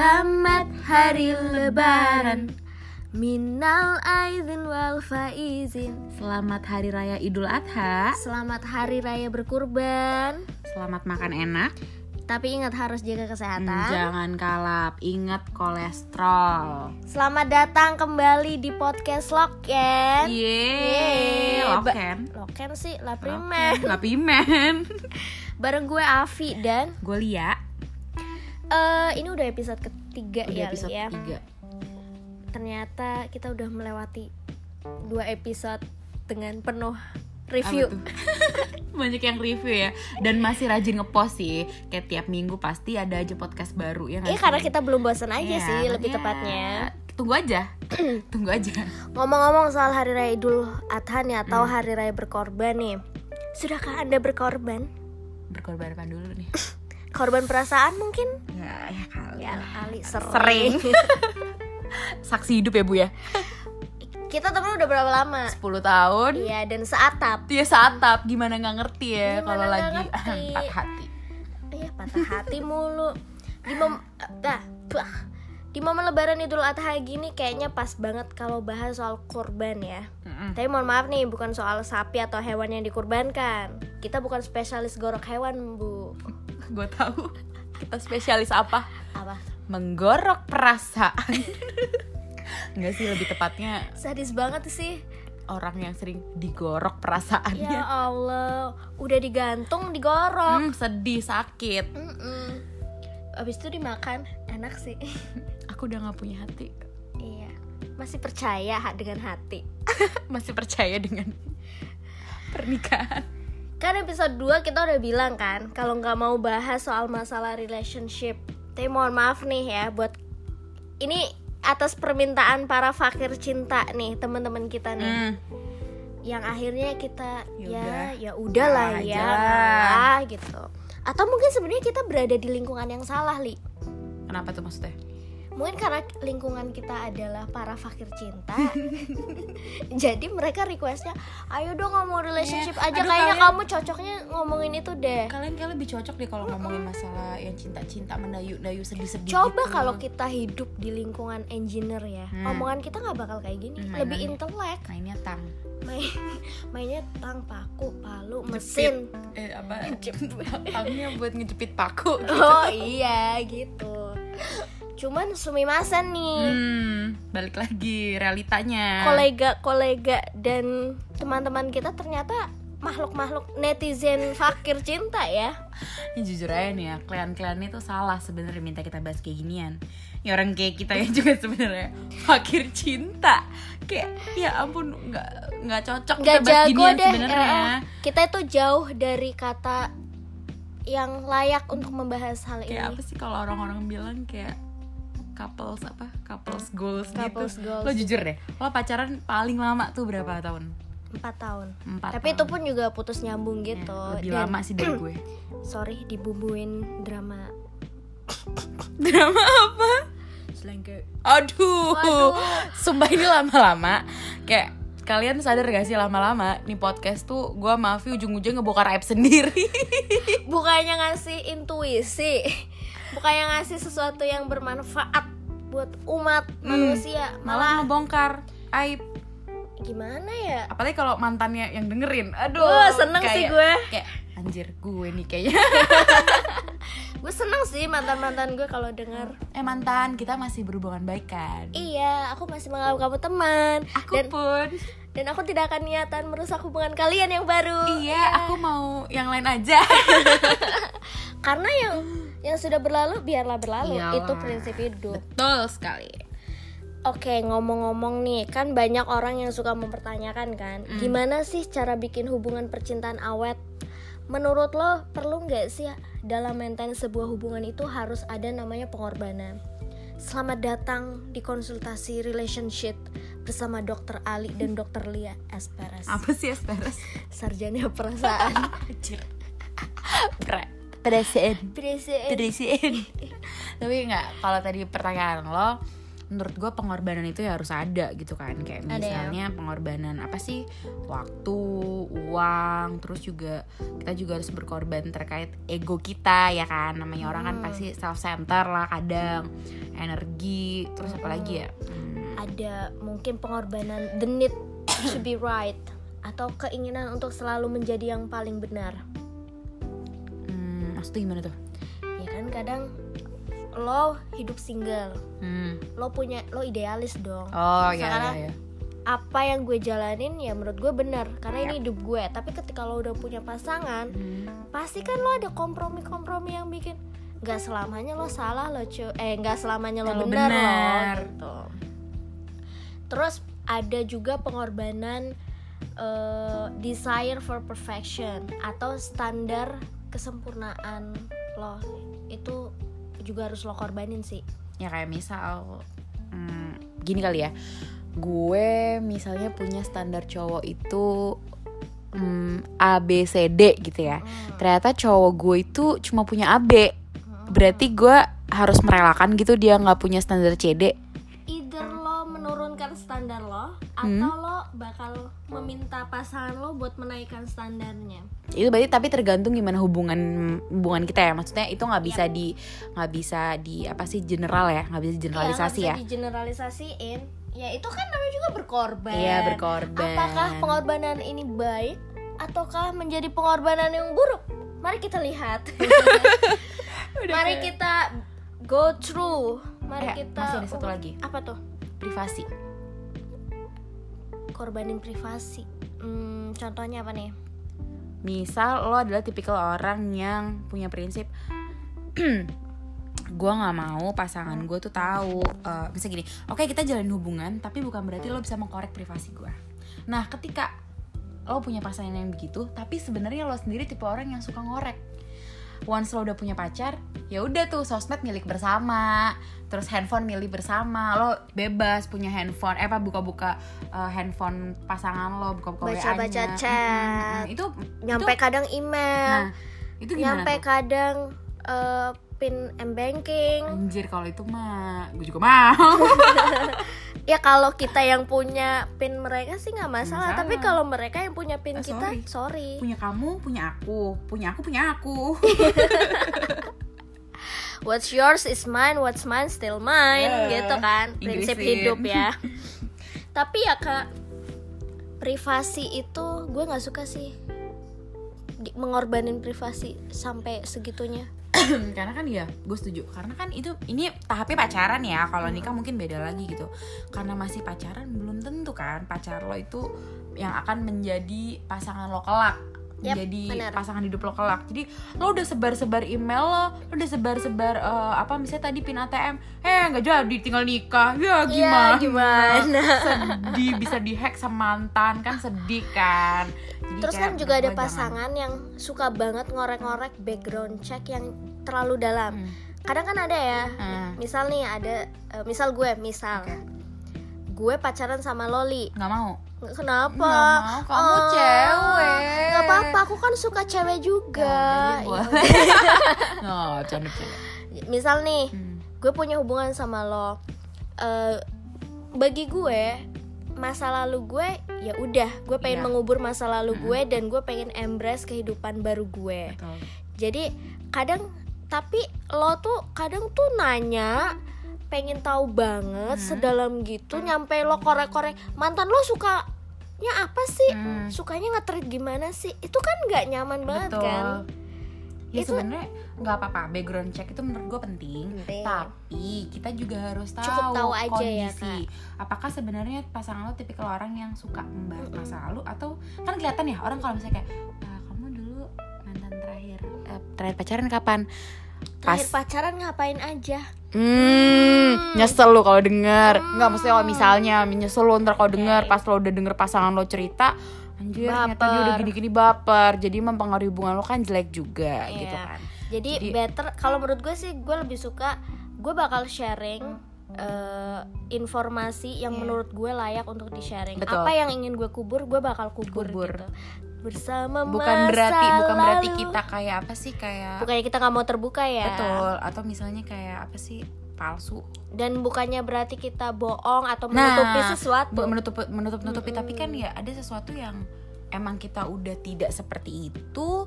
Selamat hari lebaran Minal aizin wal faizin Selamat Hari Raya Idul Adha. Selamat hari raya berkurban Selamat makan enak. Tapi ingat harus jaga kesehatan Jangan kalap, ingat kolesterol. Selamat datang kembali di podcast Loken Yeay, loken. Loken sih, La Primen Lapimen. Bareng gue Avi dan Gue Lia. Eh ini udah episode ketiga Udah ya, episode ya. 3 Ternyata kita udah melewati dua episode dengan penuh review. Banyak yang review ya. Dan masih rajin ngepost sih. Kayak tiap minggu pasti ada aja podcast baru ya Iya karena kita belum bosan aja Iya, sih lebih tepatnya. Tunggu aja. Tunggu aja. Ngomong-ngomong soal Hari Raya Idul Adha nih atau Hmm. Hari Raya berkorban nih. Sudahkah Anda berkorban? Berkorban apa dulu nih? Korban perasaan mungkin? Ya, ya kali Ya kali sering, Sering Saksi hidup ya Bu ya Kita temen udah berapa lama? 10 tahun Iya dan seatap Dia satap gimana nggak ngerti ya kalau lagi ngerti? empat hati. Iya patah hati mulu Di mom... ah, bah. Di momen lebaran Idul Adha gini kayaknya pas banget kalau bahas soal kurban ya Mm-mm. Tapi mohon maaf nih, bukan soal sapi atau hewan yang dikurbankan. Kita bukan spesialis gorok hewan, Bu. Gue tahu. Kita spesialis apa? Apa? Menggorok perasaan. Enggak sih lebih tepatnya Sadis banget sih. orang yang sering digorok perasaannya. Ya Allah, udah digantung, digorok. Hmm, sedih, sakit. Mm-mm. Abis itu dimakan, enak sih. Aku udah nggak punya hati. iya. Masih percaya dengan hati. Masih percaya dengan pernikahan. Kan episode 2 kita udah bilang kan, kalau nggak mau bahas soal masalah relationship. Tapi mohon maaf nih ya, buat ini atas permintaan para fakir cinta nih teman-teman kita nih. Hmm. yang akhirnya kita Ya ya udah. ya udahlah ya ngalah gitu atau mungkin sebenarnya kita berada di lingkungan yang salah li Kenapa tuh maksudnya? Mungkin karena lingkungan kita adalah para fakir cinta jadi mereka requestnya ayo dong ngomong relationship Iya. aja Aduh, kayaknya kalian- kamu cocoknya ngomongin itu deh Kalian kayak lebih cocok deh kalau ngomongin masalah yang cinta-cinta mendayu-dayu sedih-sedih. coba gitu. kalau kita hidup di lingkungan engineer ya Hmm. omongan kita nggak bakal kayak gini Hmm, lebih intelek mainnya tang. main mainnya tang paku palu Jepit. mesin eh apa tangnya buat ngejepit paku gitu. Oh iya gitu. Cuman sumimasen nih. hmm balik lagi realitanya Kolega-kolega dan teman-teman kita ternyata makhluk-makhluk netizen fakir cinta ya. ini jujur aja nih ya kalian-kalian itu salah sebenarnya minta kita bahas kayak ginian ya orang kayak kita ya juga sebenarnya fakir cinta kayak ya ampun nggak nggak cocok Gak kita bahas jago deh. sebenarnya eh, Kita itu jauh dari kata yang layak untuk membahas hal kayak ini. apa sih kalau orang-orang bilang kayak couples apa couples goals Couples gitu goals. lo jujur deh lo pacaran paling lama tuh berapa tahun Empat tahun. empat Tapi itu tahun. pun juga putus nyambung Ya, gitu. lebih Dan, lama sih dari gue Sorry dibumbuin drama drama apa selengke. aduh, Waduh. sumpah ini lama-lama kayak kalian sadar gak sih lama-lama nih podcast tuh gue maafi ujung-ujung ngebongkar aib sendiri bukannya ngasih intuisi bukannya ngasih sesuatu yang bermanfaat buat umat manusia Hmm, malah malah ngebongkar aib. Gimana ya? Apalagi kalau mantannya yang dengerin. Aduh Wah, seneng sih kayak- gue. kayak anjir gue nih kayaknya. Gue seneng sih mantan mantan gue kalau denger. Eh mantan kita masih berhubungan baik kan? Iya aku masih menganggap kamu teman. Aku dan pun. dan aku tidak akan niatan merusak hubungan kalian yang baru. Iya. aku mau yang lain aja. Karena yang yang sudah berlalu biarlah berlalu. Iyalah. itu prinsip hidup. Betul sekali. Oke ngomong-ngomong nih kan banyak orang yang suka mempertanyakan kan Hmm. gimana sih cara bikin hubungan percintaan awet? Menurut lo perlu nggak sih dalam maintain sebuah hubungan itu harus ada namanya pengorbanan? Selamat datang di konsultasi relationship bersama Dokter Ali dan Dokter Lia Esperes. Apa sih Esperes? Sarjana perasaan. Pre perasaan Presiden. Perasaan Tapi nggak Kalau tadi pertanyaan lo menurut gue pengorbanan itu ya harus ada gitu kan. Kayak Ada ya. misalnya pengorbanan apa sih? Waktu uang terus juga kita juga harus berkorban terkait ego kita ya kan. Namanya orang kan Hmm. pasti self center lah kadang. Energi terus apa lagi ya? Hmm, ada mungkin pengorbanan the need to be right atau keinginan untuk selalu menjadi yang paling benar. hmm, maksudnya gimana tuh? Ya kan kadang lo hidup single. Hmm. lo punya lo idealis dong. Oh ya Sekarang ya ya apa yang gue jalanin ya menurut gue benar karena ini hidup gue. Tapi ketika lo udah punya pasangan Hmm. pasti kan lo ada kompromi-kompromi yang bikin nggak selamanya lo salah lo cu eh nggak selamanya lo Lo benar lo benar. gitu. Terus ada juga pengorbanan eh, desire for perfection atau standar kesempurnaan lo itu juga harus lo korbanin sih. Ya kayak misal hmm, gini kali ya. Gue misalnya punya standar cowok itu hmm, A B C D gitu ya. Ternyata cowok gue itu cuma punya A B. Berarti gue harus merelakan gitu dia nggak punya standar C D. Either lo menurunkan standar lo Hmm. atau meminta pasangan lo buat menaikkan standarnya? Itu berarti tapi tergantung gimana hubungan hubungan kita ya. Maksudnya itu nggak bisa di nggak bisa di apa sih general ya? Nggak bisa generalisasi Iya, ya? nggak bisa digeneralisasiin. Ya itu kan namanya juga berkorban. Iya, berkorban. apakah pengorbanan ini baik ataukah menjadi pengorbanan yang buruk? Mari kita lihat. Mari kita go through. Mari Eh, kita masih ada satu lagi. apa tuh? Privasi korbanin privasi. Hmm, contohnya apa nih? Misal lo adalah tipikal orang yang punya prinsip gue nggak mau pasangan gue tuh tahu bisa gini oke kita jalin hubungan tapi bukan berarti lo bisa mengkorek privasi gue nah ketika lo punya pasangan yang begitu tapi sebenarnya lo sendiri tipe orang yang suka ngorek once lo udah punya pacar ya udah tuh sosmed milik bersama terus handphone milik bersama lo bebas punya handphone eh apa buka-buka eh, handphone pasangan lo buka-buka Baca-baca chat. Mm-mm. itu nyampe itu, kadang email nah itu gimana nyampe tuh? kadang eh, pin m banking Anjir kalau itu mah gue juga mau. ya kalau kita yang punya pin mereka sih nggak masalah. Masalah. tapi kalau mereka yang punya pin Eh, kita sorry. sorry punya kamu, punya aku, punya aku, punya aku. what's yours is mine what's mine still mine Eh, gitu kan prinsip Inggrisin. hidup ya tapi ya kak privasi itu gue nggak suka sih mengorbanin privasi sampai segitunya karena kan ya, gue setuju. Karena kan itu ini tahapnya pacaran ya. Kalau nikah mungkin beda lagi gitu. Karena masih pacaran belum tentu kan pacar lo itu yang akan menjadi pasangan lo kelak. Yap, jadi benar. pasangan hidup lo kelak. Jadi lo udah sebar-sebar email lo, lo udah sebar-sebar eh, apa misalnya tadi pin ATM, eh nggak jadi tinggal nikah, ya gimana? Iya, gimana? sedih bisa dihack sama mantan kan sedih kan. Jadi Terus kan juga ada gua jangan. pasangan yang suka banget ngorek-ngorek background check yang terlalu dalam. Hmm. Kadang kan ada ya. Hmm. Misal nih ada eh, misal gue, misal Oke. Gue pacaran sama Loli. nggak mau. Kenapa? Nggak mau, kamu Oh, cewek. Nggak apa-apa, aku kan suka cewek juga. Ya, Ya. Nggak, canda canda. udah. misal nih, Hmm. gue punya hubungan sama lo. Eh, bagi gue masa lalu gue ya udah gue pengen Iya. mengubur masa lalu gue dan gue pengen embrace kehidupan baru gue Betul. jadi kadang tapi lo tuh kadang tuh nanya pengen tahu banget Hmm. sedalam gitu nyampe lo korek-korek mantan lo sukanya apa sih Hmm. sukanya nge-treat gimana sih itu kan nggak nyaman banget Betul. kan Ya Itu- sebenarnya nggak apa-apa background check itu menurut gue penting, Penting. tapi kita juga harus tahu, Cukup tahu aja ya, kondisi. Apakah sebenarnya pasangan lo tipikal orang yang suka membahas masa lalu atau kan kelihatan ya orang kalau misalnya kayak "Ah, kamu dulu mantan terakhir eh, terakhir pacaran kapan? Terakhir pacaran ngapain aja Hmm, nyesel lu kalau denger Nggak, maksudnya kalau misalnya Nyesel lu ntar kalau denger Pas lo udah denger pasangan lo cerita Anjir, ternyata dia udah Baper. gini-gini baper Jadi mempengaruhi hubungan lo kan jelek juga Iya. gitu kan jadi, Jadi- better kalau menurut gue sih gue lebih suka gue bakal sharing eh, informasi yang Iya. menurut gue layak untuk di sharing Betul. apa yang ingin gue kubur gue bakal kubur, Kubur. gitu bersama Bukan masa berarti bukan berarti kita kayak apa sih kayak bukannya kita nggak mau terbuka ya? Betul, atau misalnya kayak apa sih palsu. Dan bukannya berarti kita bohong atau Nah, menutupi sesuatu? Bu- menutup menutup nutupi tapi kan ya ada sesuatu yang emang kita udah tidak seperti itu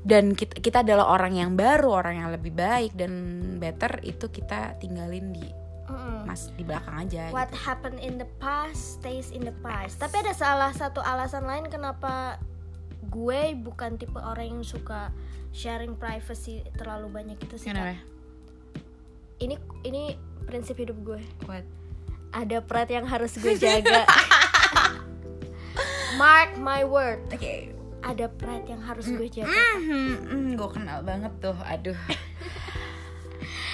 dan kita, kita adalah orang yang baru orang yang lebih baik dan better itu kita tinggalin di mas di belakang aja What gitu. happened in the past stays in the past. Tapi ada salah satu alasan lain kenapa gue bukan tipe orang yang suka sharing privacy terlalu banyak itu sih. Kenapa? Ini ini prinsip hidup gue. What? Ada pride yang harus gue jaga. Mark my word. Oke. Ada pride yang harus gue jaga. Hmm, gue kenal banget tuh. Aduh.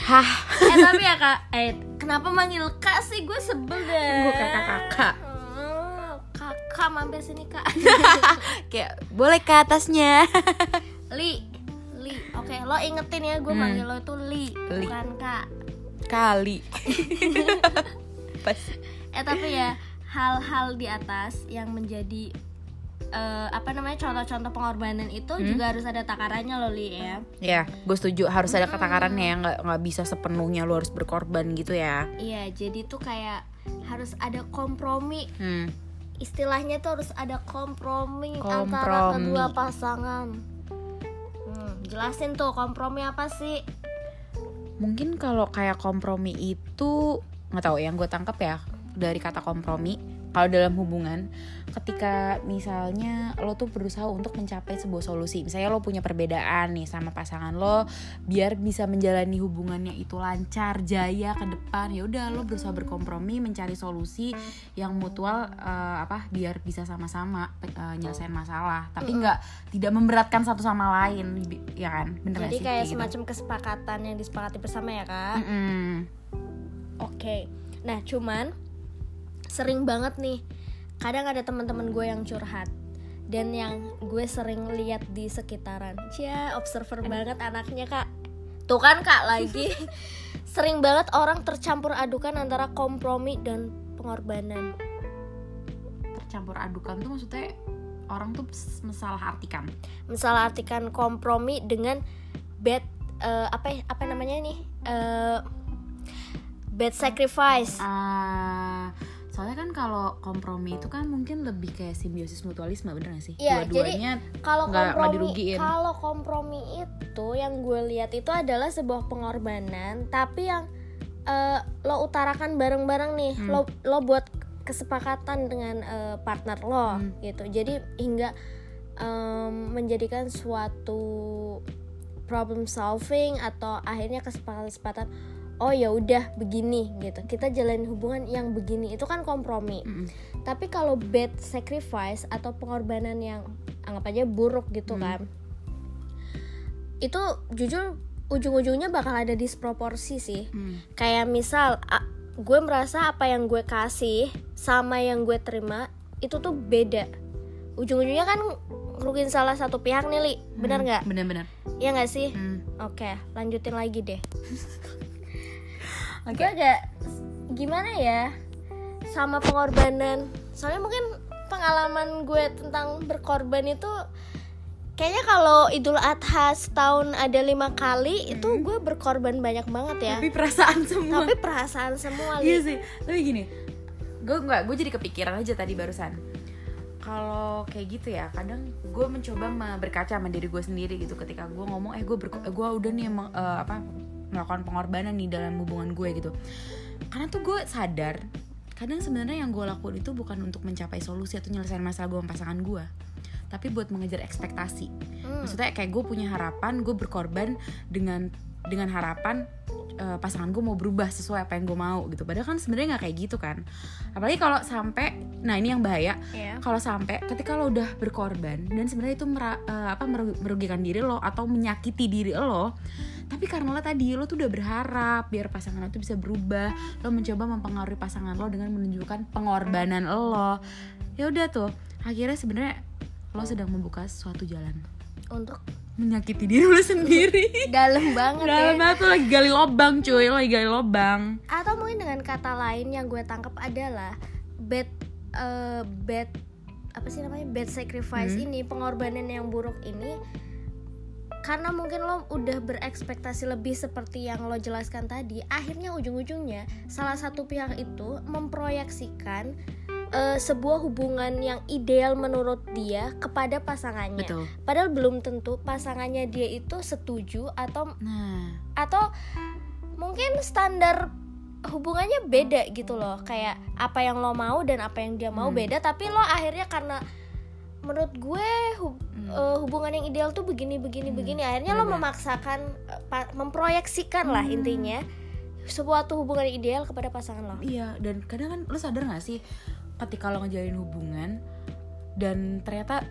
Hah, eh tapi ya kak, eh kenapa manggil kak sih? Gue sebel deh. Gue kakak-kakak. Hmm, kakak mampir sini kak. kayak boleh ke atasnya. Li, Li. Oke, lo ingetin ya, gue Hmm. manggil lo itu Li, Li. bukan kak. Kali. Pas. Eh tapi ya hal-hal di atas yang menjadi eh, apa namanya contoh-contoh pengorbanan itu Hmm. juga harus ada takarannya lo Li ya. Ya, gue setuju harus ada ketakarannya ya, nggak nggak bisa sepenuhnya lu harus berkorban gitu ya. Iya, jadi tuh kayak harus ada kompromi. Hmm. Istilahnya tuh harus ada kompromi, antara Kompromi. kedua pasangan. Hmm, jelasin tuh kompromi apa sih? Mungkin kalau kayak kompromi itu nggak tahu yang gue tangkap ya dari kata kompromi. Kalau dalam hubungan, ketika misalnya lo tuh berusaha untuk mencapai sebuah solusi, misalnya lo punya perbedaan nih sama pasangan lo, biar bisa menjalani hubungannya itu lancar, jaya ke depan, ya udah lo berusaha berkompromi mencari solusi yang mutual eh, apa, biar bisa sama-sama eh, nyelesain masalah, tapi nggak tidak memberatkan satu sama lain, ya kan? Bener Jadi sih? kayak gitu? semacam kesepakatan yang disepakati bersama ya kak. Mm-mm. Oke. Nah, cuman sering banget nih. Kadang ada teman-teman gue yang curhat dan yang gue sering lihat di sekitaran. Cia, observer banget anaknya, Kak. Tuh kan, Kak, lagi. sering banget orang tercampur adukan antara kompromi dan pengorbanan. tercampur adukan tuh maksudnya orang tuh salah artikan Misalnya artikan kompromi dengan bad eh, apa ya- apa namanya nih? Eh, bad sacrifice. Ah, soalnya kan kalau kompromi itu kan mungkin lebih kayak simbiosis mutualisme bener gak sih Iya, dua-duanya kalau kompromi kalau kompromi itu yang gue lihat itu adalah sebuah pengorbanan tapi yang eh, lo utarakan bareng-bareng nih Hmm. lo lo buat kesepakatan dengan eh, partner lo Hmm. gitu jadi hingga em, menjadikan suatu problem solving atau akhirnya kesepakatan oh ya udah begini gitu. Kita jalin hubungan yang begini. Itu kan kompromi. Mm-mm. tapi kalau bad sacrifice atau pengorbanan yang anggap aja buruk gitu Hmm. kan itu jujur ujung-ujungnya bakal ada disproporsi sih. Hmm. kayak misal gue merasa apa yang gue kasih sama yang gue terima itu tuh beda. Ujung-ujungnya kan ngerugiin salah satu pihak nih li. Benar Hmm, nggak? Bener-bener ya nggak sih? Hmm. oke lanjutin lagi deh Oke. gue agak gimana ya sama pengorbanan? Soalnya mungkin pengalaman gue tentang berkorban itu kayaknya kalau Idul Adha setahun ada lima kali itu gue berkorban banyak banget ya. Tapi perasaan semua. Tapi perasaan semua iya sih. Tapi gini gue nggak gue jadi kepikiran aja tadi barusan. Kalau kayak gitu ya kadang gue mencoba me- berkaca sama diri gue sendiri gitu. Ketika gue ngomong eh gue ber- gue udah nih emang eh, apa melakukan pengorbanan nih dalam hubungan gue gitu. Karena tuh gue sadar kadang sebenarnya yang gue lakuin itu bukan untuk mencapai solusi atau nyelesain masalah gue sama pasangan gue tapi buat mengejar ekspektasi. Hmm. maksudnya kayak gue punya harapan gue berkorban dengan dengan harapan eh, pasangan gue mau berubah sesuai apa yang gue mau gitu. Padahal kan sebenarnya nggak kayak gitu kan. Apalagi kalau sampai nah ini yang bahaya ya kalau sampai ketika lo udah berkorban dan sebenarnya itu mera- eh, apa meru- merugikan diri lo atau menyakiti diri lo tapi karena lo tadi lo tuh udah berharap biar pasangan lo tuh bisa berubah lo mencoba mempengaruhi pasangan lo dengan menunjukkan pengorbanan lo. Ya udah tuh akhirnya sebenarnya lo sedang membuka suatu jalan. Untuk menyakiti diri lo sendiri. Dalam banget ya. dalam banget lo lagi gali lobang cuy lo lagi gali lobang. Atau mungkin dengan kata lain yang gue tangkap adalah bad eh, bad apa sih namanya bad sacrifice Hmm. ini pengorbanan yang buruk ini karena mungkin lo udah berekspektasi lebih seperti yang lo jelaskan tadi akhirnya ujung-ujungnya salah satu pihak itu memproyeksikan eh, sebuah hubungan yang ideal menurut dia kepada pasangannya. Betul. Padahal belum tentu pasangannya dia itu setuju atau nah. atau mungkin standar hubungannya beda gitu loh. Kayak apa yang lo mau dan apa yang dia mau Hmm. beda tapi lo akhirnya karena menurut gue hub- Hmm. eh, hubungan yang ideal tuh begini begini Hmm, begini akhirnya lo bener-bener. memaksakan pa- memproyeksikan lah Hmm. intinya sebuah tuh hubungan ideal kepada pasangan lo Iya, dan kadang kan lo sadar gak sih ketika lo ngejalin hubungan dan ternyata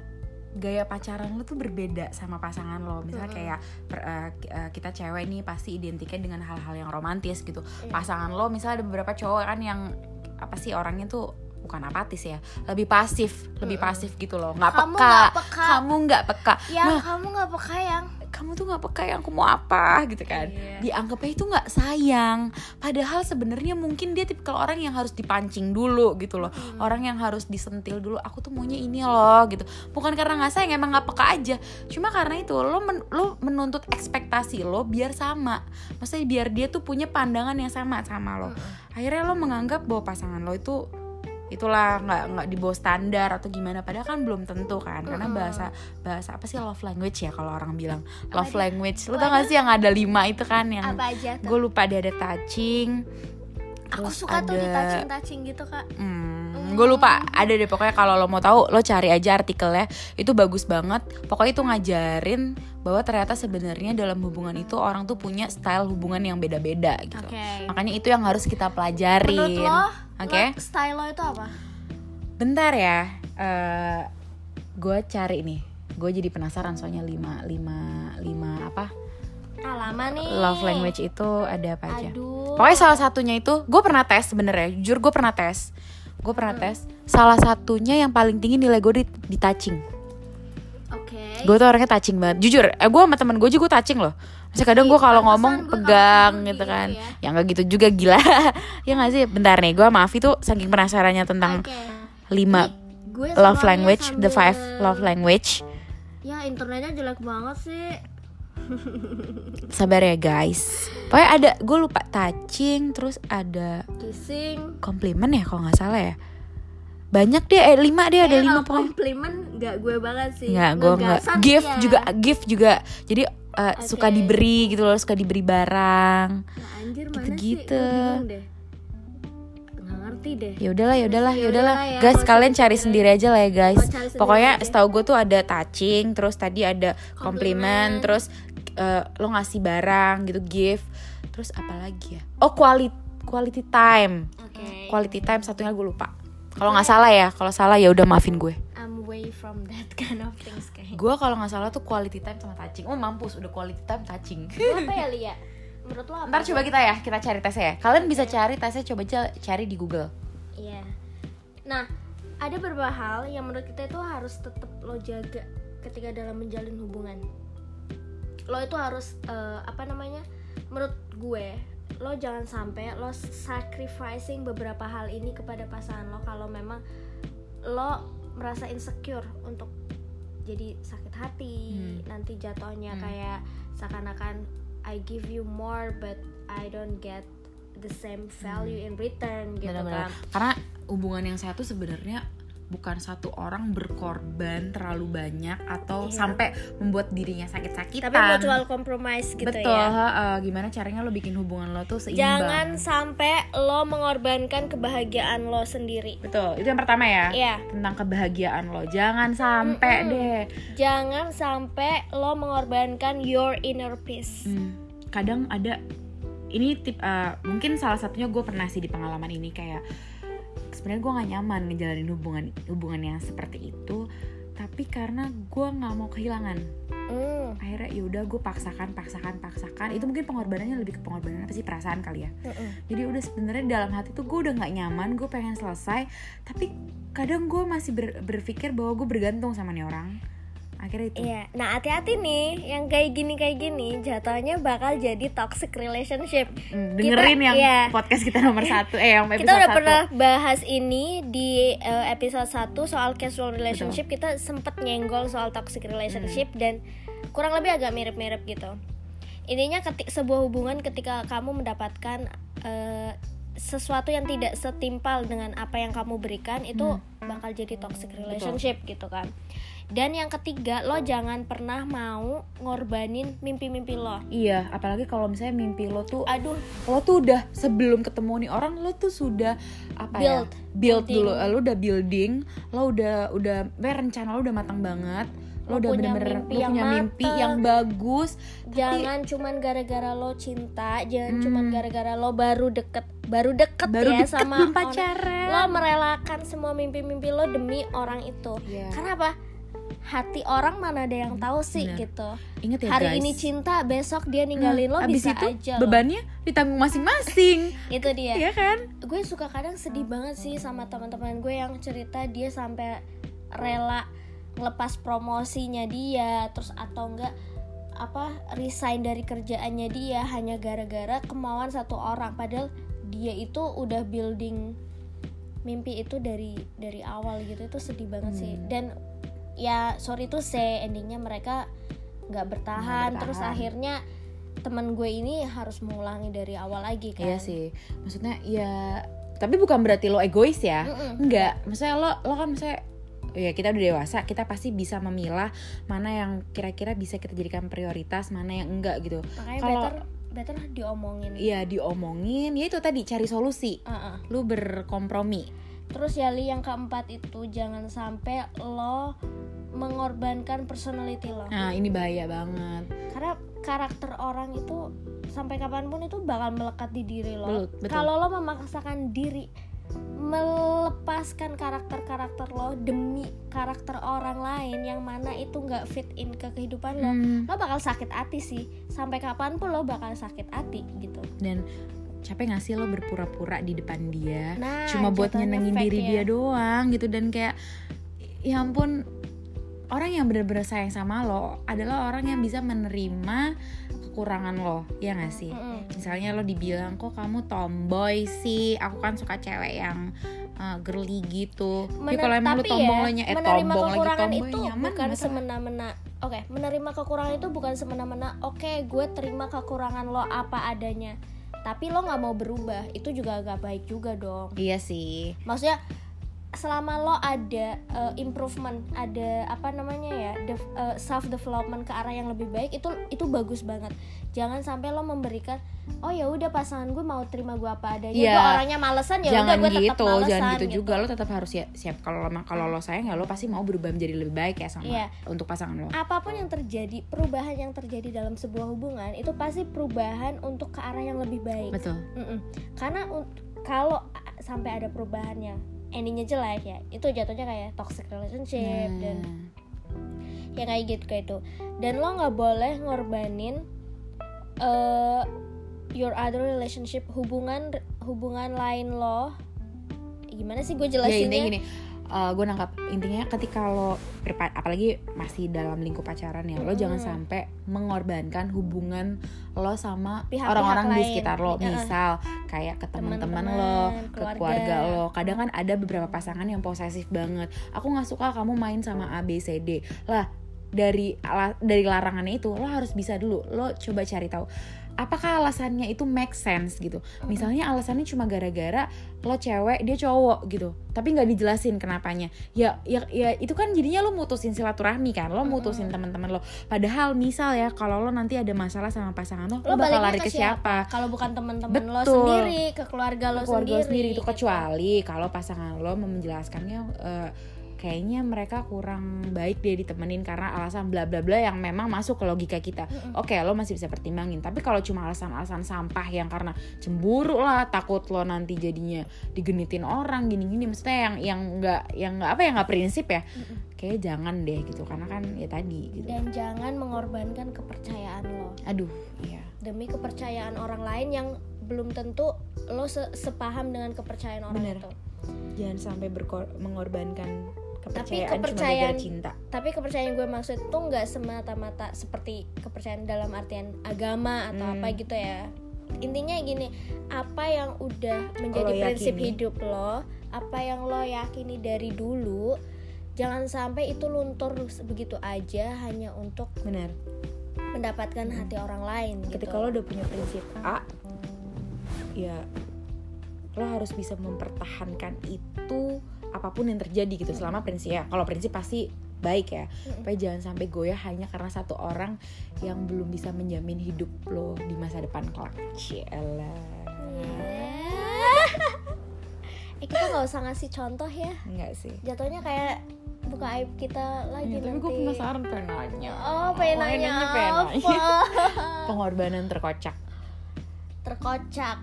gaya pacaran lo tuh berbeda sama pasangan lo. Misalnya Mm-mm. kayak per- eh, kita cewek nih pasti identiknya dengan hal-hal yang romantis gitu. Iya. Pasangan lo misalnya ada beberapa cowok kan yang apa sih orangnya tuh bukan apatis ya, lebih pasif, lebih pasif gitu loh, nggak Kamu peka. nggak peka. Kamu nggak peka. yang Nah, kamu nggak peka yang kamu tuh nggak peka yang aku mau apa gitu kan Iya. dianggapnya itu nggak sayang padahal sebenarnya mungkin dia tipikal orang yang harus dipancing dulu gitu loh Hmm. orang yang harus disentil dulu aku tuh maunya ini loh gitu bukan karena nggak sayang emang nggak peka aja cuma karena itu lo men- lo menuntut ekspektasi lo biar sama maksudnya biar dia tuh punya pandangan yang sama sama lo akhirnya lo menganggap bahwa pasangan lo itu itulah nggak nggak di bawah standar atau gimana. Padahal kan belum tentu kan karena bahasa bahasa apa sih love language ya kalau orang bilang. Love dia? language. Lo tau gak sih yang ada lima itu kan yang apa gue lupa dia ada touching aku suka tuh di ada- touching touching gitu kak. Hmm, gue lupa ada deh. Pokoknya kalau lo mau tahu lo cari aja artikelnya. Itu bagus banget. Pokoknya itu ngajarin bahwa ternyata sebenarnya dalam hubungan itu orang tuh punya style hubungan yang beda-beda gitu. Oke. Makanya itu yang harus kita pelajarin. Menurut lo oke. Lo- style lo itu apa? Bentar ya. Eh gue cari nih. Gue jadi penasaran soalnya lima lima lima apa? Ah lama nih. Love language itu ada apa aja? Aduh. Pokoknya salah satunya itu gue pernah tes sebenarnya, jujur gue pernah tes. Gue pernah tes. Salah satunya yang paling tinggi nilai gue di, di touching. Oke Gue tuh orangnya touching banget. Jujur, eh gue sama temen gue juga gue touching loh. Misalnya kadang gue kalau ngomong pegang gitu gitu kan. ya. Ya nggak gitu juga gila. ya nggak sih. Bentar nih, gue maaf itu saking penasarannya tentang Oke. lima gue love language, the sambil- five love language. ya internetnya jelek banget sih Sabar ya guys. Pokoknya ada gue lupa touching, terus ada kissing komplimen ya kalau nggak salah ya. Banyak deh, eh, lima deh ada Eh, lima kalau pokoknya. komplimen nggak gue banget sih Nggak, gue nggak. Gift iya. juga, gift juga. Jadi uh, suka Oke. diberi gitu loh, suka diberi barang. Nah, anjir deh nggak ngerti deh Ya udahlah, ya udahlah, ya Ya udahlah. ya, Guys, kalian cari cari sendiri aja lah ya guys. Pokoknya aja. setahu gue tuh ada touching, terus tadi ada komplimen, terus uh, lo ngasih barang gitu, gift. Terus apa lagi ya? Oh, quality quality time. oke Quality time satunya gue lupa. Kalau nggak salah ya, kalau salah ya udah maafin gue. I'm way from that kind of things kayak Gue kalau nggak salah tuh quality time sama touching. Oh mampus, udah quality time touching. Apa ya Lia menurut lo apa Ntar coba kita ya, kita cari tesnya ya. Kalian bisa cari tesnya coba aja cari di Google. Iya. Nah, ada beberapa hal yang menurut kita itu harus tetap lo jaga ketika dalam menjalin hubungan. Lo itu harus eh, apa namanya? Menurut gue, lo jangan sampai lo sacrificing beberapa hal ini kepada pasangan lo kalau memang lo merasa insecure untuk jadi sakit hati, Hmm. nanti jatuhnya Hmm. kayak seakan-akan I give you more but I don't get the same value in return gitu Benar-benar. kan. Karena hubungan yang satu sebenarnya bukan satu orang berkorban terlalu banyak atau Iya. sampai membuat dirinya sakit-sakitan. Tapi mutual compromise gitu Betul. ya. heeh. gimana caranya lo bikin hubungan lo tuh seimbang? Jangan sampai lo mengorbankan kebahagiaan lo sendiri. Betul. Itu yang pertama ya. Iya. Tentang kebahagiaan lo. Jangan sampai Mm-mm. deh. Jangan sampai lo mengorbankan your inner peace. Hmm, kadang ada ini tip eh, mungkin salah satunya gue pernah sih di pengalaman ini kayak sebenarnya gue nggak nyaman ngejalanin hubungan hubungan yang seperti itu tapi karena gue nggak mau kehilangan. Hmm. akhirnya ya udah gue paksakan paksakan paksakan. Itu mungkin pengorbanannya lebih ke pengorbanan apa sih? Perasaan kali ya. Mm-mm. jadi udah sebenarnya dalam hati tuh gue udah nggak nyaman gue pengen selesai tapi kadang gue masih ber- berpikir bahwa gue bergantung sama nih orang akhirnya itu Iya, nah hati-hati nih, yang kayak gini kayak gini, jatuhnya bakal jadi toxic relationship. Hmm, dengerin yang iya. podcast kita nomor satu eh yang episode Kita udah satu. pernah bahas ini di eh, episode 1 soal casual relationship. Kita sempet nyenggol soal toxic relationship Hmm. dan kurang lebih agak mirip-mirip gitu intinya ketik sebuah hubungan ketika kamu mendapatkan eh, sesuatu yang tidak setimpal dengan apa yang kamu berikan itu bakal jadi toxic relationship gitu kan. Dan yang ketiga lo jangan pernah mau ngorbanin mimpi-mimpi lo. Iya, apalagi kalau misalnya mimpi lo tuh aduh. lo tuh udah sebelum ketemu nih orang lo tuh sudah apa Build. ya build Building. dulu lo udah building lo udah udah rencana lo udah matang banget lo, Lo udah punya bener-bener mimpi lo yang punya mimpi yang bagus tapi jangan cuman gara-gara lo cinta jangan Hmm. cuman gara-gara lo baru deket baru deket baru ya deket sama belum pacaran. Lo merelakan semua mimpi-mimpi lo demi orang itu. Iya. karena apa hati orang mana ada yang tahu sih Bener. gitu. Inget ya hari guys. ini cinta besok dia ninggalin lo Nah, abis bisa itu aja loh. bebannya ditanggung masing-masing. Itu dia. Iya kan? Gue suka kadang sedih banget sih sama teman-teman gue yang cerita dia sampai rela ngelepas promosinya dia terus atau enggak apa resign dari kerjaannya dia hanya gara-gara kemauan satu orang. Padahal dia itu udah building mimpi itu dari dari awal gitu. Itu sedih banget sih. Hmm. dan ya sorry tuh say endingnya mereka nggak bertahan, Nggak terus bertahan. akhirnya teman gue ini harus mengulangi dari awal lagi kan. Iya sih. Maksudnya ya tapi bukan berarti lo egois ya. Mm-mm. enggak maksudnya lo lo kan misalnya ya kita udah dewasa kita pasti bisa memilah mana yang kira-kira bisa kita jadikan prioritas mana yang enggak gitu. Kalau- better diomongin. Iya diomongin. Ya itu tadi cari solusi. Uh-uh. lu berkompromi. Terus ya Li, yang keempat itu jangan sampai lo mengorbankan personality lo. Nah ini bahaya banget. Karena karakter orang itu sampai kapan pun itu bakal melekat di diri lo. Kalau lo memaksakan diri melepaskan karakter-karakter lo demi karakter orang lain yang mana itu nggak fit in ke kehidupan lo Hmm, lo bakal sakit hati sih. Sampai kapan pun lo bakal sakit hati gitu. Dan capek gak sih lo berpura-pura di depan dia? Nah cuma buat nyenengin diri ya. dia doang gitu. Dan kayak ya ampun orang yang bener-bener sayang sama lo adalah orang yang bisa menerima kekurangan lo ya gak sih? Mm-mm. misalnya lo dibilang kok kamu tomboy sih? Aku kan suka cewek yang uh, girly gitu. Jadi Mener- kalau emang lo tapi tombong ya, lo eh tombong lagi tomboy itu nyaman bukan nggak salah. semena-mena. Oke menerima kekurangan itu bukan semena-mena oke gue terima kekurangan lo apa adanya. Tapi lo nggak mau berubah itu juga agak baik juga dong. Iya sih. Maksudnya selama lo ada uh, improvement ada apa namanya ya self development ke arah yang lebih baik itu itu bagus banget. Jangan sampai lo memberikan oh ya udah pasangan gue mau terima gue apa adanya. Iya. gue orangnya malesan ya udah jangan gue tetap gitu malesan jangan gitu, juga. lo tetap harus siap siap. Kalau emang kalau lo sayang ya lo pasti mau berubah menjadi lebih baik ya sama Iya. untuk pasangan lo. Apa pun yang terjadi perubahan yang terjadi dalam sebuah hubungan itu pasti perubahan untuk ke arah yang lebih baik. Betul. Mm-mm. karena un- kalau sampai ada perubahannya endingnya jelek ya itu jatuhnya kayak toxic relationship Nah, dan ya kayak gitu kayak itu. Dan lo nggak boleh ngorbanin eh, your other relationship hubungan hubungan lain lo. Gimana sih gue ya jelasinnya? intinya gini gue nangkap intinya ketika lo apalagi masih dalam lingkup pacaran ya lo Mm-mm. jangan sampai mengorbankan hubungan lo sama orang-orang di sekitar lo. Misal kayak ke teman-teman lo ke keluarga. keluarga lo. Kadang kan ada beberapa pasangan yang posesif banget. Aku nggak suka kamu main sama A B C D. Lah dari dari larangannya itu lo harus bisa dulu. Lo coba cari tahu apakah alasannya itu make sense gitu? Misalnya alasannya cuma gara-gara lo cewek dia cowok gitu. Tapi nggak dijelasin kenapanya. Ya ya ya itu kan jadinya lo mutusin silaturahmi kan? Lo mutusin teman-teman lo. Padahal misal ya kalau lo nanti ada masalah sama pasangan lo, lo, lo bakal lari ke siapa? kalau bukan teman-teman lo sendiri ke keluarga lo keluarga sendiri, sendiri. itu gitu. kecuali kalau pasangan lo menjelaskannya eh, kayaknya mereka kurang baik dia ditemenin karena alasan bla bla bla yang memang masuk ke logika kita. Oke lo masih bisa pertimbangin tapi kalau cuma alasan-alasan sampah yang karena cemburu lah takut lo nanti jadinya digenitin orang gini-gini maksudnya yang yang nggak yang nggak apa ya nggak prinsip ya. Kayak jangan deh gitu karena kan ya tadi gitu. Dan jangan mengorbankan kepercayaan lo. Aduh iya. Demi kepercayaan orang lain yang belum tentu lo se- sepaham dengan kepercayaan orang Bener. itu. Jangan sampai mengorbankan kepercayaan, cuma kepercayaan- cinta tapi kepercayaan gue maksud tuh nggak semata-mata seperti kepercayaan dalam artian agama atau Hmm. apa gitu ya intinya gini apa yang udah menjadi Lo prinsip yakini. hidup lo apa yang lo yakini dari dulu jangan sampai itu luntur begitu aja hanya untuk benar mendapatkan hati orang lain ketika gitu lo udah punya prinsip A ya lo harus bisa mempertahankan itu apa pun yang terjadi gitu selama prinsip ya kalau prinsip pasti baik ya. Tapi jangan sampai goyah hanya karena satu orang yang belum bisa menjamin hidup lo di masa depan kelak. Cielah eh kita nggak usah ngasih contoh ya. Enggak sih. Jatuhnya kayak buka aib kita lagi Ya, tapi nanti. gue penasaran pengen nanya. Oh pengen nanya Pengennya pengen nanya. apa pengorbanan terkocak. Terkocak.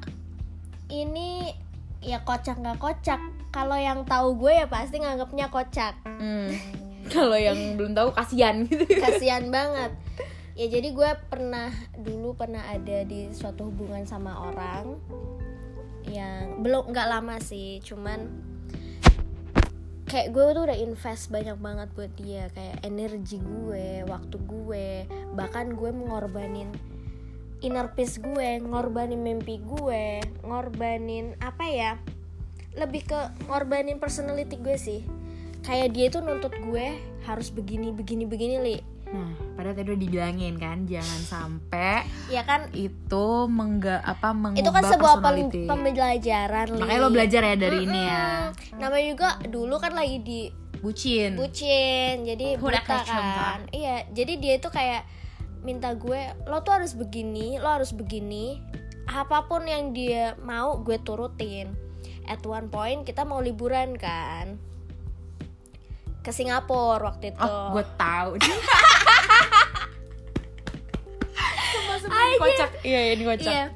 Ini ya kocak nggak kocak kalau yang tahu gue ya pasti nganggapnya kocak. Hmm. kalau yang belum tahu kasihan gitu. Kasihan banget. Ya jadi gue pernah dulu pernah ada di suatu hubungan sama orang yang belum nggak lama sih cuman kayak gue tuh udah invest banyak banget buat dia kayak energi gue waktu gue bahkan gue mengorbanin inner peace gue ngorbanin mimpi gue ngorbanin apa ya lebih ke ngorbanin personality gue sih. Kayak dia itu nuntut gue harus begini begini begini li. Nah padahal tadi udah dibilangin kan jangan sampai ya kan? itu mengga apa mengubah itu kan sebuah pem- pembelajaran li. Makanya lo belajar ya dari ini ya. Namanya juga dulu kan lagi di bucin. Bucin jadi buta kan? Iya jadi dia itu kayak minta gue lo tuh harus begini lo harus begini apa pun yang dia mau gue turutin at one point kita mau liburan kan ke Singapura waktu itu oh gue tahu kocak iya ini kocak Iya.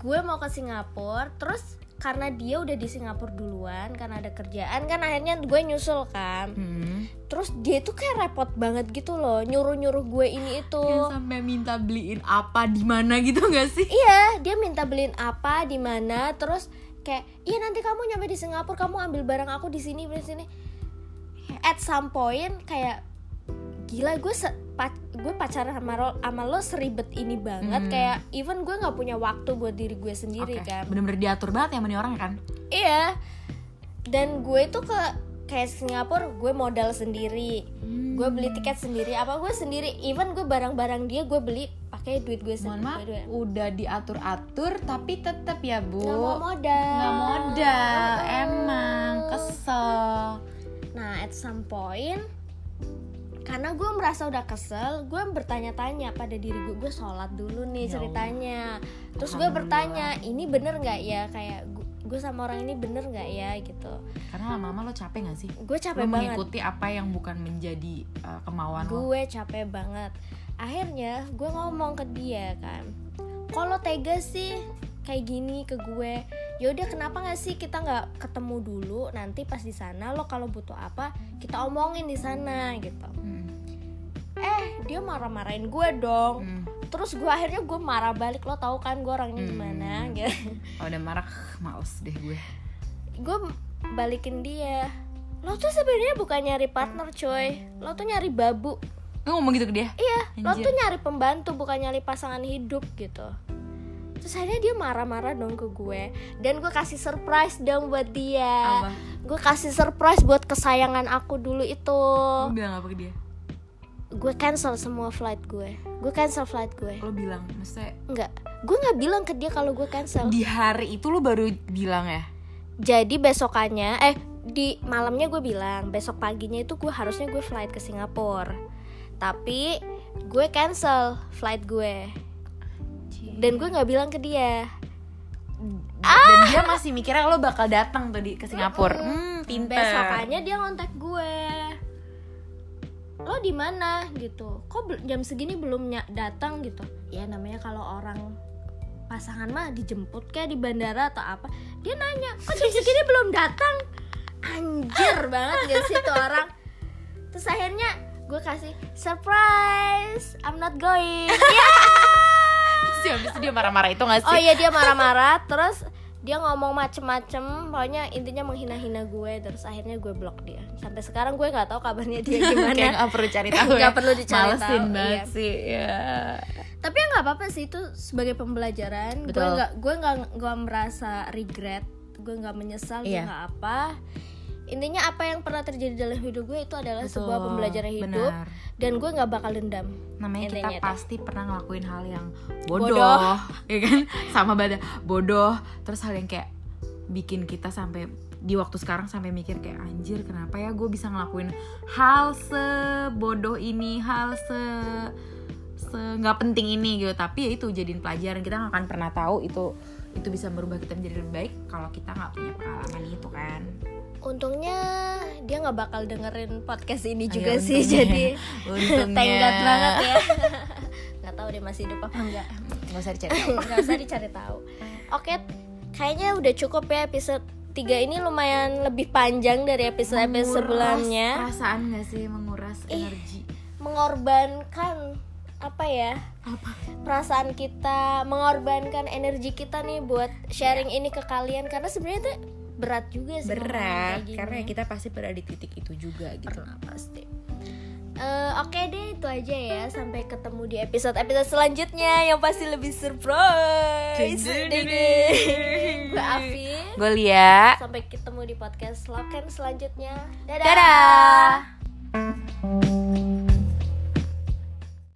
Gue mau ke Singapura, terus karena dia udah di Singapura duluan karena ada kerjaan kan akhirnya gue nyusul kan. Hmm. Terus dia tuh kayak repot banget gitu loh, nyuruh-nyuruh gue ini itu. Yang sampai minta beliin apa di mana gitu gak sih Iya, dia minta beliin apa di mana, terus kayak, "Iya nanti kamu nyampe di Singapura, kamu ambil barang aku di sini, di sini." At some point kayak gila gue se- pa- gue pacaran sama lo, sama lo seribet ini banget Hmm. kayak even gue nggak punya waktu buat diri gue sendiri Oke, kan bener-bener diatur banget ya sama nih orang kan Iya. Dan gue tuh ke kayak Singapura gue modal sendiri. Gue beli tiket sendiri. Apa gue sendiri. Even gue barang-barang dia gue beli pakai duit gue mohon sendiri. maaf Duit- udah diatur-atur tapi tetap ya bu Nggak mau modal. Nggak modal Mm-mm. emang kesel Nah, at some point karena gue merasa udah kesel, gue bertanya-tanya pada diri gue, gue sholat dulu nih Ya ceritanya. Terus gue bertanya, ini bener nggak ya kayak gue, gue sama orang ini bener nggak ya gitu. karena lama-lama lo capek gak sih Gue capek lo banget. mengikuti apa yang bukan menjadi uh, kemauan lo gue capek banget akhirnya gue ngomong ke dia kan kalau tega sih kayak gini ke gue yaudah kenapa nggak sih kita nggak ketemu dulu nanti pas di sana lo kalau butuh apa kita omongin di sana gitu. Hmm, eh dia marah-marahin gue dong. Hmm. terus gue akhirnya gue marah balik lo tau kan gue orangnya Hmm. gimana? Gitu. Oh, udah marah males deh gue. Gue balikin dia. Lo tuh sebenarnya bukan nyari partner coy. Lo tuh nyari babu lo ngomong gitu ke dia? Iya, lo Anjir. tuh nyari pembantu bukan nyari pasangan hidup gitu. Terus akhirnya dia marah-marah dong ke gue. Dan gue kasih surprise dong buat dia. Apa? Gue kasih surprise buat kesayangan aku dulu itu. Lo bilang apa ke dia? Gue cancel semua flight gue. Gue cancel flight gue. Lo bilang maksudnya Enggak, gue gak bilang ke dia kalau gue cancel. Di hari itu lo baru bilang ya? Jadi besokannya, eh di malamnya gue bilang Besok paginya itu gue harusnya gue flight ke Singapura Tapi gue cancel flight gue. Dan gue gak bilang ke dia. Dan dia masih mikirnya lo bakal datang tuh di ke Singapura. Hmm pinter. Besokannya dia ngontak gue. Lo di mana? Gitu. Kok jam segini belum datang gitu? Ya namanya kalau orang pasangan mah dijemput kayak di bandara atau apa. Dia nanya kok jam segini belum datang? Anjir banget gak sih tuh orang? Terus akhirnya gue kasih surprise. I'm not going. Ya. Sih habis itu dia marah-marah itu gak sih? Oh iya dia marah-marah. Terus dia ngomong macem-macem. Pokoknya intinya menghina-hina gue terus akhirnya gue blok dia. Sampai sekarang gue nggak tahu kabarnya dia kayak gimana. gak perlu cari tahu Nggak ya. perlu dicari Malesin tahu, banget iya. sih ya tapi ya nggak apa-apa sih itu sebagai pembelajaran. Gue Betul. nggak gue nggak nggak merasa regret. Gue nggak menyesal gue Iya. nggak apa intinya apa yang pernah terjadi dalam hidup gue itu adalah Betul, sebuah pembelajaran hidup benar. dan gue nggak bakal dendam. Namanya kita itu. pasti pernah ngelakuin hal yang bodoh, Bodoh. ya kan? Sama bada bodoh. Terus hal yang kayak bikin kita sampai di waktu sekarang sampai mikir kayak anjir kenapa ya gue bisa ngelakuin hal sebodoh ini hal se se nggak penting ini gitu. Tapi ya itu jadiin pelajaran. Kita nggak akan pernah tahu itu itu bisa merubah kita menjadi lebih baik kalau kita nggak punya pengalaman itu kan untungnya dia nggak bakal dengerin podcast ini Ayo, juga sih untungnya. jadi Untungnya. God banget ya nggak tahu deh masih hidup apa enggak nggak usah dicari tahu. nggak usah dicari tahu oke kayaknya udah cukup ya episode 3 ini lumayan lebih panjang dari episode episode sebelumnya perasaan nggak sih menguras Ih. energi mengorbankan apa ya apa perasaan kita mengorbankan energi kita nih buat sharing ini ke kalian karena sebenarnya itu berat juga sih berat karena ya kita pasti berada di titik itu juga gitu. Pernah pasti. Eh, Oke deh itu aja ya. Sampai ketemu di episode-episode selanjutnya Yang pasti lebih surprise. Gue Afi gue lihat Sampai ketemu di podcast Loken selanjutnya. Dadah, dadah